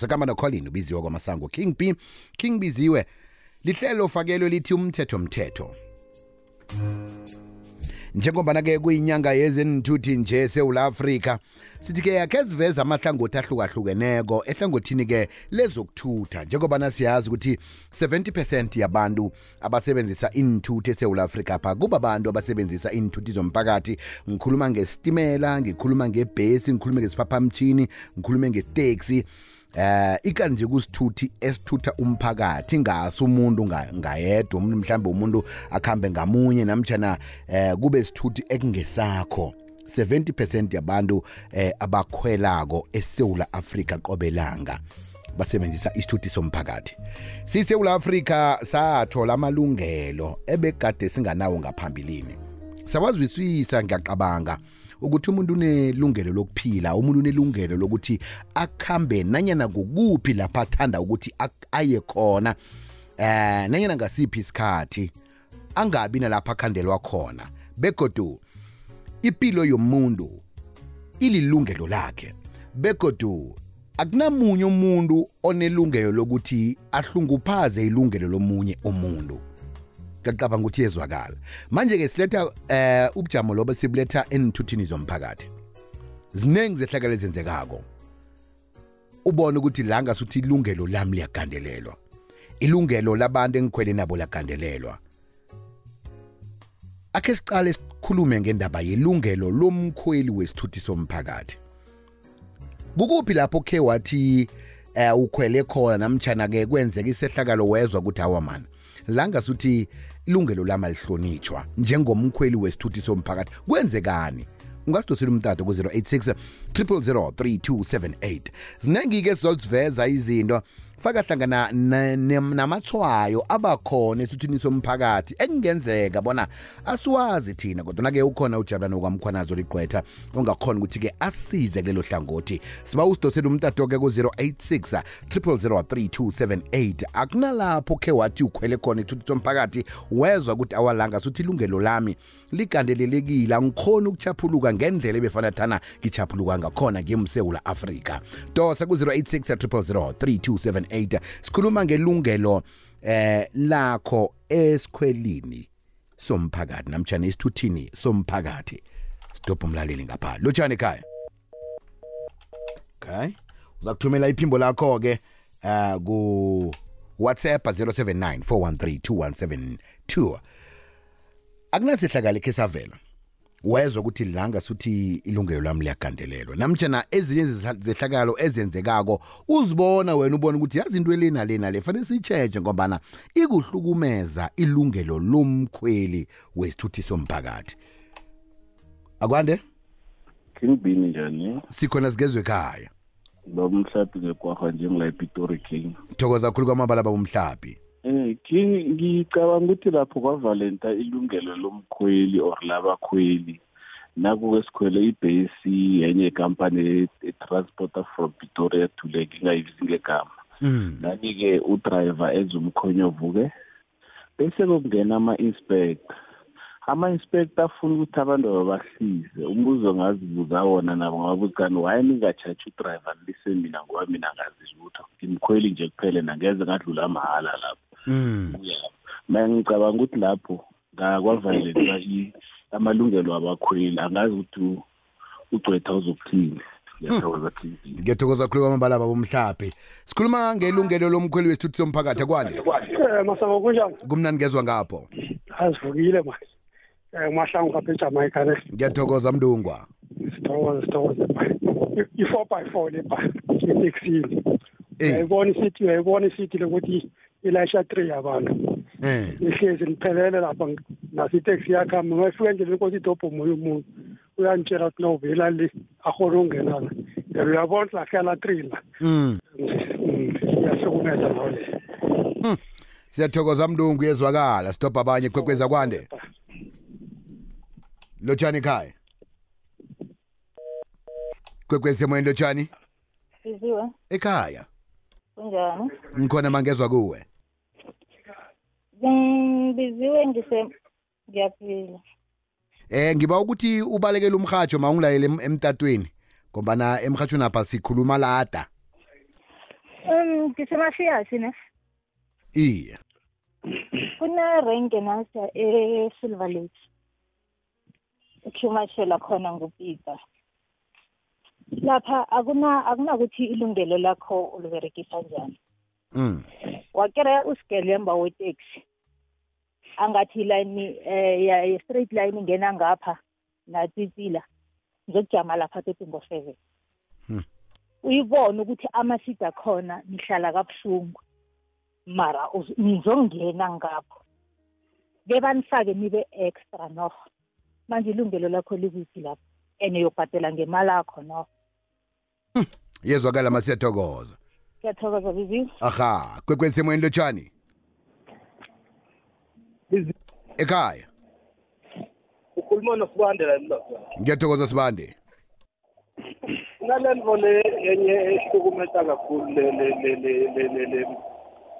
sekamba nocolin ubiziwa kwamasango king b king biziwe lihlelo fakelwe lithi umthetho mthetho njengobana-ke kuyinyanga yezenithuthi nje esewula afrika sithi-ke yakhe ziveza amahlangothi ahlukahlukeneko ehlangothini-ke lezokuthutha njengobana siyazi ukuthi 70 percent yabantu abasebenzisa inithuthi esewula afrika pha kuba abantu abasebenzisa inithuthi zomphakathi ngikhuluma ngesitimela ngikhuluma ngebhesi ngikhulume ngesiphaphamtshini ngikhulume ngeteksi eh ikani nje kusithuthi esithutha umphakathi ngasi umuntu ngayedwa umuntu mhlambe umuntu akhambe ngamunye namtjana eh kube sithuthi ekungesakho 70% yabantu eh abakhwelako eSouth Africa qobelanga basebenzisa isithuthi somphakathi siSouth Africa sathola amalungelo ebegade singanawo ngaphambilini sawazwisisa ngiyacabanga ukuthi umuntu unelungelo lokuphila umuntu unelungelo lokuthi akhambe nanyana kukuphi lapha athanda ukuthi aye khona eh nanyana ngasiphi isikhathi angabi nalapha akhandelwa khona begodu ipilo yomuntu ililungelo lakhe begodu akunamunye umuntu onelungelo lokuthi ahlunguphaze ilungelo lomunye umuntu ngicabanga ukuthi yezwakala manje ke siletha eh ubujamo lobo sibuletha enithuthini zomphakathi ziningi zehlakala ezenzekako ubone ukuthi la ngasuthi ilungelo lami liyagandelelwa ilungelo labantu engikhwele nabo lagandelelwa akhe siqale sikhulume ngendaba yelungelo lomkhweli wesithuthi somphakathi kukuphi lapho khe wathi eh ukhwele khona namtjana ke kwenzeka isehlakalo wezwa ukuthi awa mana la ngasuthi ilungelo lama lihlonitshwa njengomkhweli wesithuthi somphakathi kwenzekani ungasidosela umtato ku-086 000 3278 ziningi-ke sizoziveza izinto faka hlangana namathwayo abakhona esuthini somphakathi ekungenzeka bona asiwazi thina kodwana-ke ukhona ujabulane kwamkhwanazo ligqwetha ongakhona ukuthi-ke asize kulelo hlangothi siba usidosele umtato-ke ku-086 0003278 akunalapho khe wathi ukhwele khona isithuthi somphakathi wezwa ukuthi awalanga suthi ilungelo lami ligandelelekile angikhoni ukuchaphuluka ngendlela ebefana thana ngichaphuluka ngakhona ngimsewula afrika dosa ku-086 000 3278 108 sikhuluma ngelungelo eh lakho esikhwelini somphakathi namjani isithuthini somphakathi sidobha umlaleli ngapha lotshani ekhaya okay uzakuthumela iphimbo lakho ke uh, eh, ku WhatsApp 0794132172 akunasihlakala ikhe savela wezwa ukuthi langa suthi ilungelo lami liyagandelelwa namtjana ezinye zehlakalo ezenzekako uzibona wena ubona ukuthi yazi into elena lena le fanele sitsheje ngombana ikuhlukumeza ilungelo lomkhweli wesithuthi somphakathi akwande kingbini njani sikhona sigezwe ekhaya baba umhlaphi ngekwarha njengilayipitori king thokoza kakhulu kwamabala baba umhlaphi Eh ngicabanga ukuthi lapho kwavalenta ilungelo lomkhweli or labakhweli naku kwesikhwele ibhesi yenye company etransporta from Pretoria to Lake ngayivisi ngegama mm. nani ke udriver enza umkhonyovu ke bese kokungena ama-inspector ama-inspector afuna ukuthi abantu babahlize umbuzo ngazibuza wona nabo ngabuzikani why ningatshatshi udriver nilise mina ngoba mina ngazisho ukuthi imkhweli nje kuphele nangeze ngadlula mahhala lapho mina mm. ngicabanga ukuthi lapho ngakwavalelwa amalungelo abakhweli angazi ukuthi ugcwetha uzokuthini ngiyathokoza hmm. khulu kwamambala babomhlaphi sikhuluma ngelungelo lomkhweli wesithuthi somphakathi akwande eh, masango kunjani kumnani ngezwa ngapho azivukile manje eh, um umahlangu ngapha ejamaica ne ngiyathokoza mdungwa sithokoza sithokoza i-four by four le bha eteksini eh. uyayibona isithi uyayibona isithi lokuthi ilayisha 3 yabantu eh ihlezi liphelele lapha nasiteksi yakhamba ngayifika nje lenkosi idobho moyo umuntu uyangitshela ukuthi nawuvela le ahore ungena la and uyabona ukuthi lahlala 3 la mm siyahlukumeza nawo le hmm. siyathokoza mlungu yezwakala sidobha abanye kwekweza kwande lotshani ekhaya kwekwezi emoyeni lotshani ekhaya kunjani ngikhona mangezwa kuwe ngibiziwe ngise ngiyaphila eh ngiba ukuthi ubalekele umhajo mawungilayele emtatweni ngoba na emhajweni apha sikhuluma lada um ngisemashiyasi ne iye kunerenke nasa e-silver lake ukhumashela khona ngupita lapha akuna akunakuthi ilungelo lakho uliberekisa njani mm. wakereya usigelemba weteksi angathi ilayini um eh, straight line ingena ngapha natsitsila ngizokujama lapha tetingo seven hmm. uyibone ukuthi amashidi akhona nihlala kabuhlungu mara nizongena ngapho bebanifake nibe extra no manje ilungelo lakho likuphi lapho and uyobhatela ngemali akho no hmm. yezwakala masiyathokoza siyathokoza bizi aha kwekwesemweni lotshani ekhaya ukhuluma nosibande la mlapha ngiyathokoza sibande nalento le yenye ehlukumeta kakhulu le le le le le le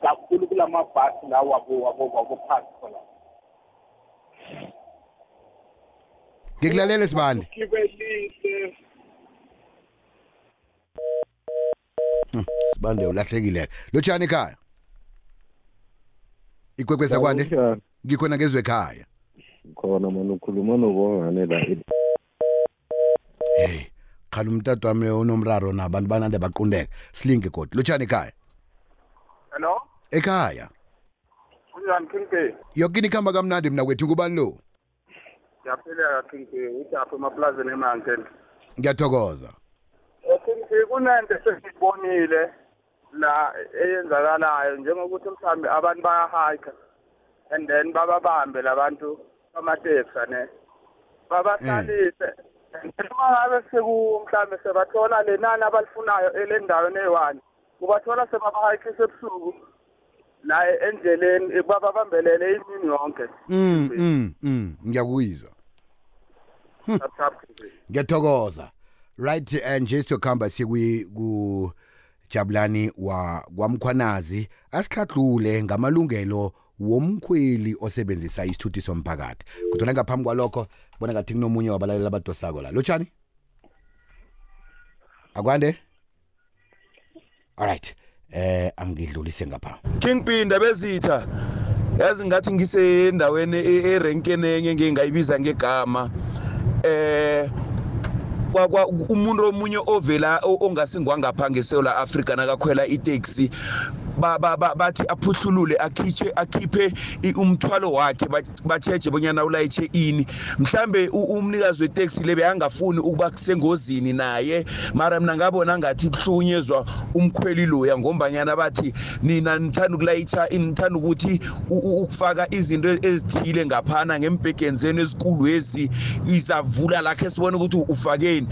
kakhulu kulamabhasi la wabo wabo wabo phansi khona ngikulalele sibande hmm, sibande ulahlekile lo tshani ekhaya Ikwekweza kwani? Ngikhona kezwe ekhaya. Khona manje ukhuluma nobongane la. Hey, khala umntado wami onomraro nabantu banande baqundeka. Silinge god. Lotshani ekhaya. Hello? Ekhaya. Unjani Kinke? Yokini khamba kamnandi mina kwethu kubani lo? Ngiyaphila Kinke, utapha emaplazini eMountain. Ngiyathokoza. Eh, Kinke kunento sesibonile. la eyenzakalayo njengokuthi mhlawumbe abantu bayahike and then bababambe labantu bamatexa ne babahlalise uma ngabe seku mhlawumbe sebathola lenani abalifunayo elendaweni eyi-one kubathola sebabahayikise ebusuku la endleleni bababambelele imini yonke mm mm mm ngiyakuyizwa hmm. ngiyathokoza right and just to come back sikwi ku Jabulani wa kwaMkhwanazi asihladlule ngamalungelo womkhweli osebenzisa isithuthi somphakathi kodwa ngaphambi kwalokho bona ngathi kunomunye wabalalela abadosako la lotshani akwande alright eh angidlulise ngapha kingpinda bezitha yazi ngathi ngisendaweni erenkeni e-, e-, e-, enye ngingayibiza ngegama eh umuntu omunye ovela ongasingwangapha ngeSewula Afrika nakakhwela iteksi bathi aphuhlulule akhitshe akhiphe umthwalo wakhe batheje bonyana ulayitshe ini mhlambe umnikazi wetaxi le beyangafuni ukuba kusengozini naye mara mina ngabona ngathi kuhlunyezwa umkhweli loya ngombanyana bathi nina nithanda ukulayitsha nithanda ukuthi ukufaka izinto ezithile ngaphana ngempegeni zenu ezikulu ezi izavula lakhe sibone ukuthi ufakeni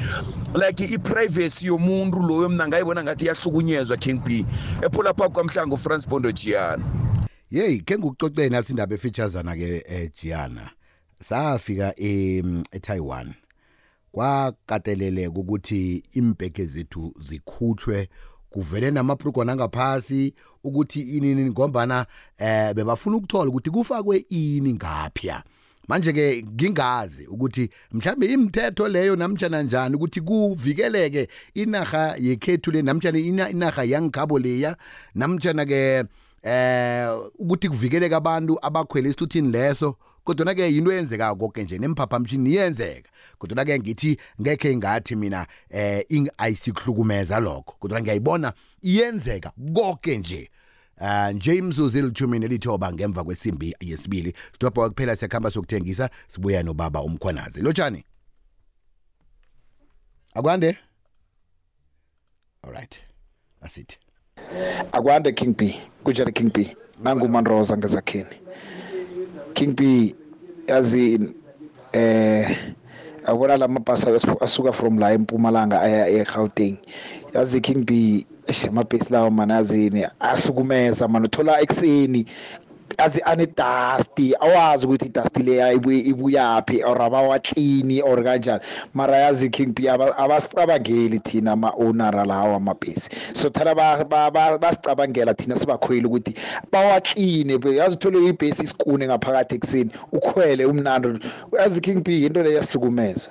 like i-privacy yomuntu loyo mina ngayibona ngathi iyahlukunyezwa king b ephula phakwa uMhlangu Francis Bondo Giana Yey ke ngikuxoxe nathi indaba efeaturesana ke eh, Giana safika eTaiwan e eh, kwakateleleka ukuthi impeke zethu zikhutshwe kuvele namaprogram angaphasi ukuthi inini ngombana eh bebafuna ukuthola ukuthi kufakwe ini ngaphya manje ke ngingazi ukuthi mhlambe imithetho leyo namtjana njani ukuthi kuvikeleke inaga yekhethu le namtjana inaga yangikhabo leya namtjana ke eh ukuthi kuvikeleke abantu abakhwele isithuthini leso kodwa ke yinto eyenzeka konke nje nemiphaphamshini iyenzeka kodwa ke ngithi ngekhe ngathi mina eh ayisikuhlukumeza lokho kodwa ngiyayibona iyenzeka konke nje Uh, ah, nje imzuzu ilithumi nelithoba ngemva kwesimbi yesibili sidobha kwakuphela siyakuhamba sokuthengisa sibuya nobaba umkhwanazi lotshani akwande alright asithi akwande king b kunjani king b nangumanroza ngezakheni king b yazi eh abona la mabhasi asuka from la empumalanga aya egauteng yazi king b amabhesi lawo manazini asukumeza manje uthola ekuseni azi anedasti awazi ukuthi idasti leya ibuyaphi or abawaklini or kanjani mara yazi king p abasicabangeli thina ama-onara lawo amabhesi so thana basicabangela thina sibakhweli ukuthi bawakline yazi uthole ibhesi isikune ngaphakathi ekuseni ukhwele umnando yazi king p into leyo yasihlukumeza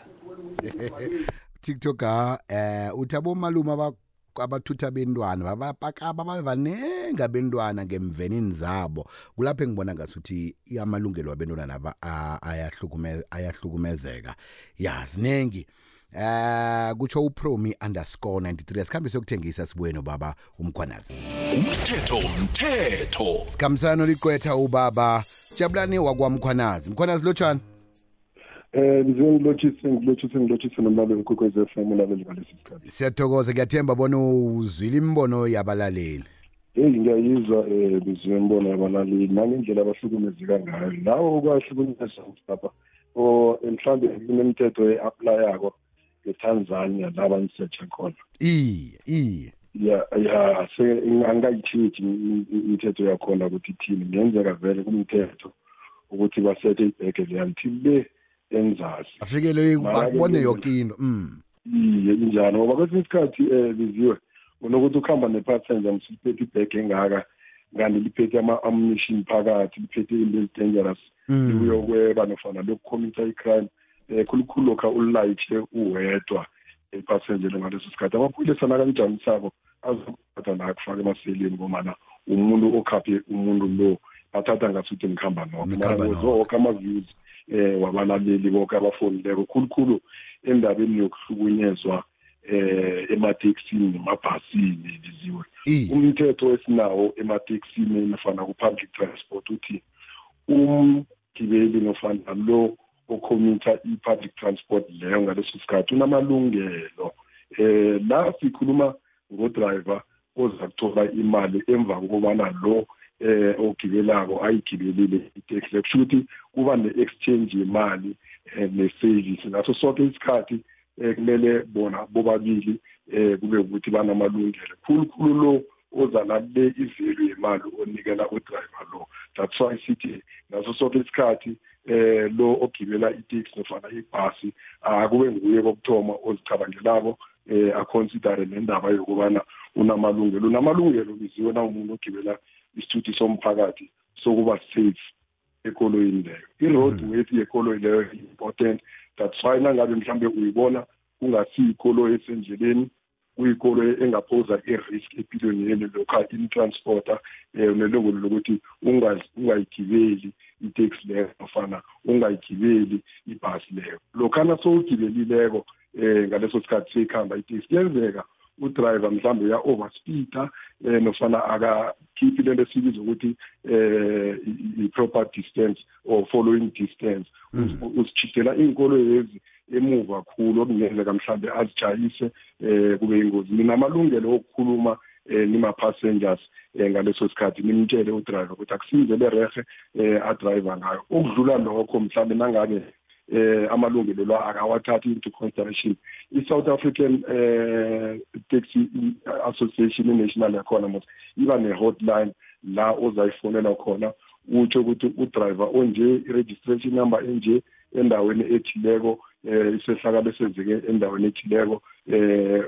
tiktok um uthi abomalume abathutha bentwana babapakaba babebaningi abentwana ngemvenini zabo kulapho engibona ngasuthi amalungelo abentwana naba ayahlukumezeka ya ziningi Uh, eh, kutsho upromi underscore 93 sikhambe sokuthengisa sibuyeni ubaba umkhwanazi umthetho umthetho sikhambisana noliqwetha ubaba jabulani wakwamkhwanazi mkhwanazi lotshani Eh ngizongilothisa ngilothisa ngilothisa nomlalo wenkokwezi FM ulaleli ngalesi sikhathi. Siyathokoza kuyathemba bona uzwile imbono yabalaleli. Hey ngiyayizwa eh ngizwe imbono yabalaleli nangendlela abahlukumezeka ngayo. Lawo kwahlukumeza lapha. O mhlambe kunemithetho eapplyako eTanzania laba ngisearcha khona. Iye iye. ya ya se angayithithi imithetho yakhona ukuthi thini ngenzeka vele kumthetho ukuthi basethe ibhege leyanthi le engizazi afikele bakubone yonke into mm iye injalo ngoba kwesinye isikhathi um eh, biziwe unokuthi ukuhamba ne-passenger ngisuthi liphethe ibhege engaka kanti liphethe ama-ammunition phakathi liphethe into ezi-dangerous mm. libuyokweba nofana lokukhomitha i-crime um khulukhulu lokha ulayithe uwedwa epassenjeni ngaleso sikhathi amaphoyisa nakanijamisako azokuthatha la kufaka emaseleni ngomana umuntu okhaphe umuntu lo bathatha ngasuthi ngikhamba noke mara wozoke ama-views eh wabalaleli bonke abafonileko khulukhulu endabeni yokuhlukunyezwa eh emateksini nemabhasini liziwe umthetho esinawo emateksini nofana ku-public transport uthi umgibeli nofana lo okhomitha i-public transport leyo ngaleso sikhathi unamalungelo eh la sikhuluma ngodriver oza kuthola imali emva kokubana lo eh ogibelako ayigibelile iteksi lekusho ukuthi kuba ne-exchange yemali eh, ne-service ngaso sonke isikhathi eh, kumele bona bobabili eh kube ukuthi banamalungelo khulukhulu lo ozala le ivalue yemali onikela udriver lo that's why sithi ngaso sonke isikhathi eh lo ogibela iteksi nofana ibhasi akube nguye kokuthoma ozicabangelako eh aconsidere le ndaba yokubana unamalungelo unamalungelo biziwe na umuntu ogibela isithuthi somphakathi sokuba safe ekolweni leyo i-roadworthy hmm. yekoloyi leyo important that's why nangabe mhlawumbe uyibona kungasiyikolo esendleleni kuyikolo engaphoza i-risk empilweni yenu lokha intransporter um eh, nelungelo lokuthi ungayigibeli iteksi leyo nofana ungayigibeli ibhasi leyo lokhana sowugibelileko um eh, ngaleso sikhathi seyikhamba iteksi kuyenzeka udriver mhlawumbe uya overspeeder eh, nofana akakhiphi lento esibiza ukuthi eh i-proper distance or following distance hmm. usichithela iy'nkolo lezi emuva kakhulu okungenzeka mhlawumbe azijayise eh kube ingozi mina amalungelo okukhuluma eh nima-passengers um ngaleso sikhathi nimtshele udriver ukuthi akusize le rehe um eh, adriver ngayo ukudlula lokho mhlawumbe nangabe eh amalungelo lawa akawathathi into consideration i-South African eh taxi association national yakhona mos iba ne-hotline la ozayifonela khona utsho ukuthi udriver onje i-registration number enje endaweni ethileko eh isehlakalo esenzeke endaweni ethileko eh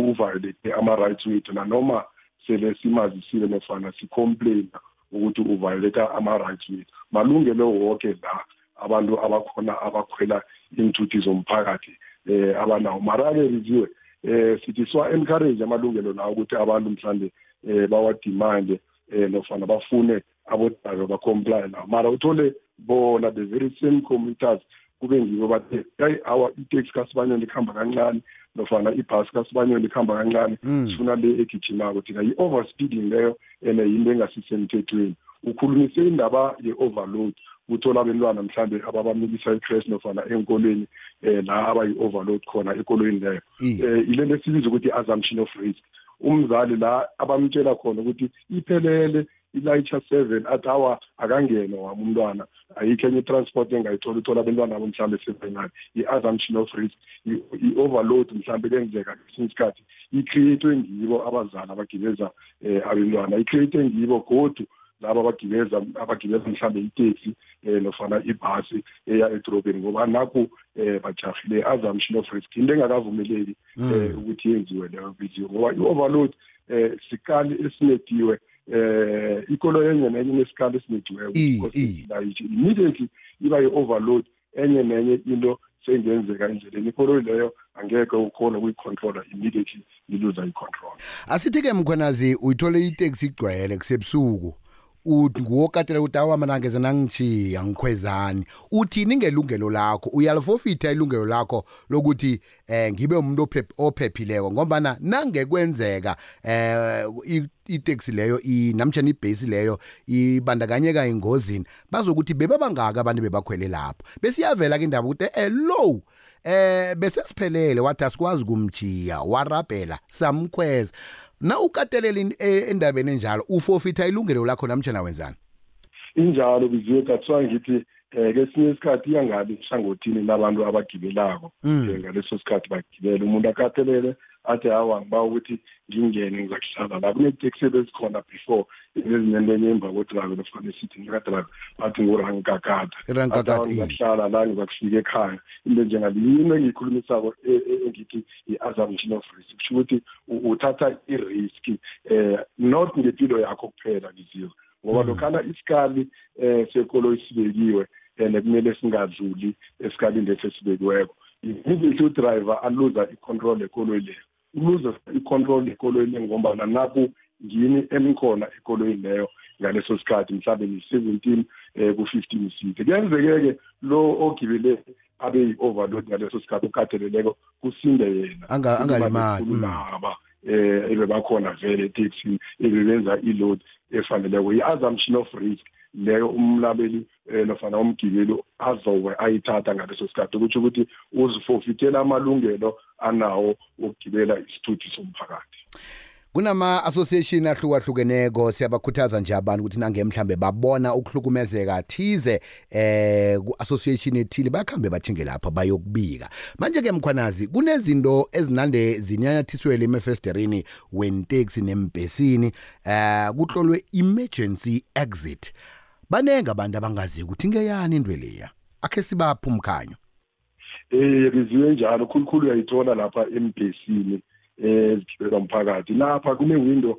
uviolate ama-rights wethu nanoma sele simazisile nofana sicomplaina ukuthi uviolate ama-rights wethu malungelo woke la abantu abakhona abakhwela iy'nthuthi zomphakathi um abanawo mara-ke riziwe um eh, sithi siwa-encourage amalungelo lawo ukuthi abantu mhlawumbe um eh, bawadimande um nofana bafune abodaba bacomplye nawo mara uthole bona the very same commuters kube ngibo bathe hayi awa iteksi kasibanyoni ikuhamba kancane nofana ibhasi kasibanyoni ikuhamba kancane mm. sifuna le egijimako thina yi-overspeeding leyo and yinto engasisemthethweni ukhulumise indaba ye-overload uthola abentwana mhlambe ababamilisa i-crash nofana enkolweni um eh, la abayi-overload khona enkolweni leyo um yile eh, nto esibiza ukuthi i-assumption of risk umzali la abamtshela khona ukuthi iphelele ilayitsha seven athi awa akangene wami umntwana ayikho enye i-transport engayithola uthola abentwana abo mhlawumbe sebenani i-assumption of risk i-overload mhlawumbe kenzeka kesinye isikhathi icreatwe ngibo abazali abagibeza um abentwana icreatwe ngibo godu laba abagibeza abagibeza mhlambe iteksi um nofana ibhasi eya edorobheni ngoba nakho um eh, bajahile assumption of risk into engakavumeleki um mm. eh, ukuthi yenziwe leyo video ngoba i-overload um sikali esinetiwe um ikolo enye nenye nesikali esinetiweyo immediately iba yi-overload enye nenye into sengenzeka endleleni ikoloyi leyo angeke ukhona ukuyikhontrola immediately iluza i-control asithi-ke mkhwenazi uyithole iteksi igcwele kusebusuku ngokatela ukuthi awamanangeze nangithi angikhwezani uthi ningelungelo lakho uyalifofitha ilungelo lakho lokuthi eh ngibe umuntu ophephileko ngombana nangekwenzeka eh iteksi leyo namtshana ibhesi leyo ibandakanyeka engozini bazokuthi bebabangaka abantu bebakhwele lapho besiyavela-ke indaba ukuthi eh low eh bese siphelele wathi asikwazi kumjiya warabhela samkhweza na ukatelele e, endabeni enjalo ufofitha ilungelo lakho namtshana wenzani injalo biziwe thathiwa ngithi um kesinye isikhathi iyangabi hlangothini labantu abagibelako um ngaleso sikhathi bagibele umuntu akatelele athi hawa ngiba ukuthi ngingene ngizakuhlala la kuneeteksi ebezikhona before ezinentenye emva kwedrayive efanele sithi ngikadrayive bathi ngurankakatha ngizakuhlala la ngizakufika ekhaya into njengaliyini engiyikhulumisako e, e, engithi i-assumption of risk kusho ukuthi uthatha i-riski um eh, not ngempilo yakho kuphela ngiziwe ngoba mm. lokhana isikali um eh, sekolo isibekiwe and kumele singadluli esikalini lesi esibekiweko izinhle udrayiva aluza i-control ekolweni leyo luze i-control ekolweni ngombana naku yini emkhona ekolweni leyo ngaleso sikhathi mhlawumbe ni-seventeen um eh, ku-fifteen seat kuyenzeke-ke lo ogibele abe yi-overload ngaleso sikhathi ukhatheleleko kusinde yena angalimali ngaba eh ebebakhona vele eTaxi ebebenza iload efanele kuyi-assumption of risk leyo umlabeli eh, nofana umgibeli azobe ayithatha ngaleso sikhathi ukuthi ukuthi uzifofithela amalungelo anawo okugibela isithuthi somphakathi kunama association ahlukahlukeneko siyabakhuthaza nje abantu ukuthi nange mhlambe babona ukuhlukumezeka thize eh ku association ethile bakhambe bathinge lapha bayokubika manje ke mkhwanazi kunezinto ezinande zinyanyathiswele emafesterini wenteksi nembhesini eh kutlolwe emergency exit banenge abantu abangazi ukuthi ngeyani indwe leya akhe sibapha umkhanyo eh ngizwe njalo khulukhulu uyayithola lapha embhesini ezithibelela umphakathi lapha kune-window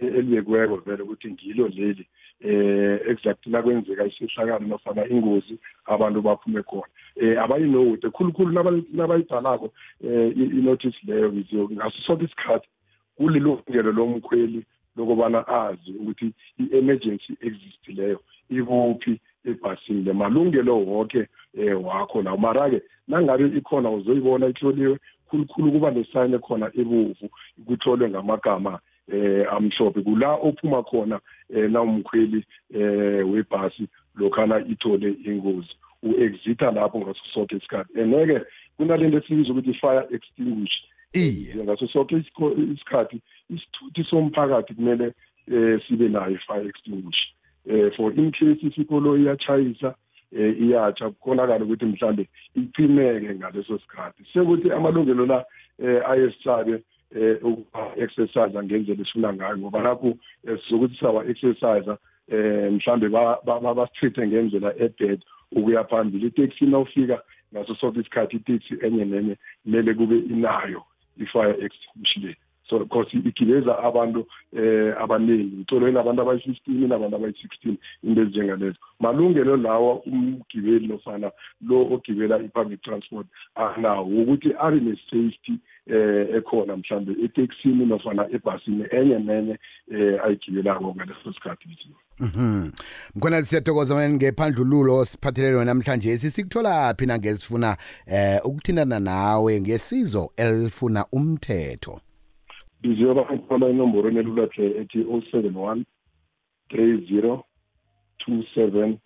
elibekweko vele ukuthi ngilo leli eh exactly la kwenzeka isehlakalo nofana ingozi abantu baphume khona eh abayinowude khulukhulu nabayibhalako um eh, inotice leyo ngiziyo ngaso sonke isikhathi kulilungelo lomkhweli lokubana azi ukuthi i-emergency existileyo ikuphi ebhasini le malungelo woke um wakho lawo mara-ke nangabe ikhona uzoyibona ihloliwe khulukhulu kuba nesayini khona ebomvu kutlolwe ngamagama eh amhlophe kula ophuma khona eh nawumkhweli eh webhasi lokhana ithole ingozi uexita lapho ngaso sonke isikhathi andeke kunalento esibiza ukuthi fire extinguish iye eh, ngaso sonke isikhathi isithuthi somphakathi kumele um sibe nayo i-fire extinguish um eh, for in case isikolo iyatshayisa Eh, iyatsha kukhonakala ukuthi mhlambe icimeke ngaleso sikhathi sekuthi amalungelo la eh, ayesisabe eh, ukuba exercise ngendlela esifuna ngayo ngoba lapho sizokuthi sawa exercise eh mhlambe basithethe ngendlela ebhedo ukuya phambili iteksi nawufika ngaso sonke isikhathi iteksi enye nenye kumele kube inayo i-fire extinguisher so because igibeza abantu eh abaningi ngitolweni abantu abayi-15 nabantu abayi-16 into ezinjengalezo malungelo lawa umgibeli nofana lo ogibela i-public transport anawo ukuthi abe ne-safety eh ekhona mhlambe eteksini nofana ebhasini enye nenye eh ayigibelako ngaleso sikhathi ngithini Mhm. Mkhona siyathokoza manje ngephandlululo siphathelene wena namhlanje sikuthola phi nangesifuna eh ukuthindana nawe ngesizo elifuna umthetho. ngizoba ngithola enomborweni elula nje ethi 071 30 27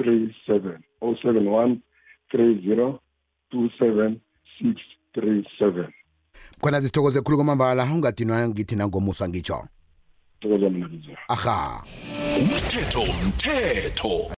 637 071 30 27 637 khona sithokoze khulu kwamambala ungadinwa ngithi nangomusa ngitsho aha umthetho umthetho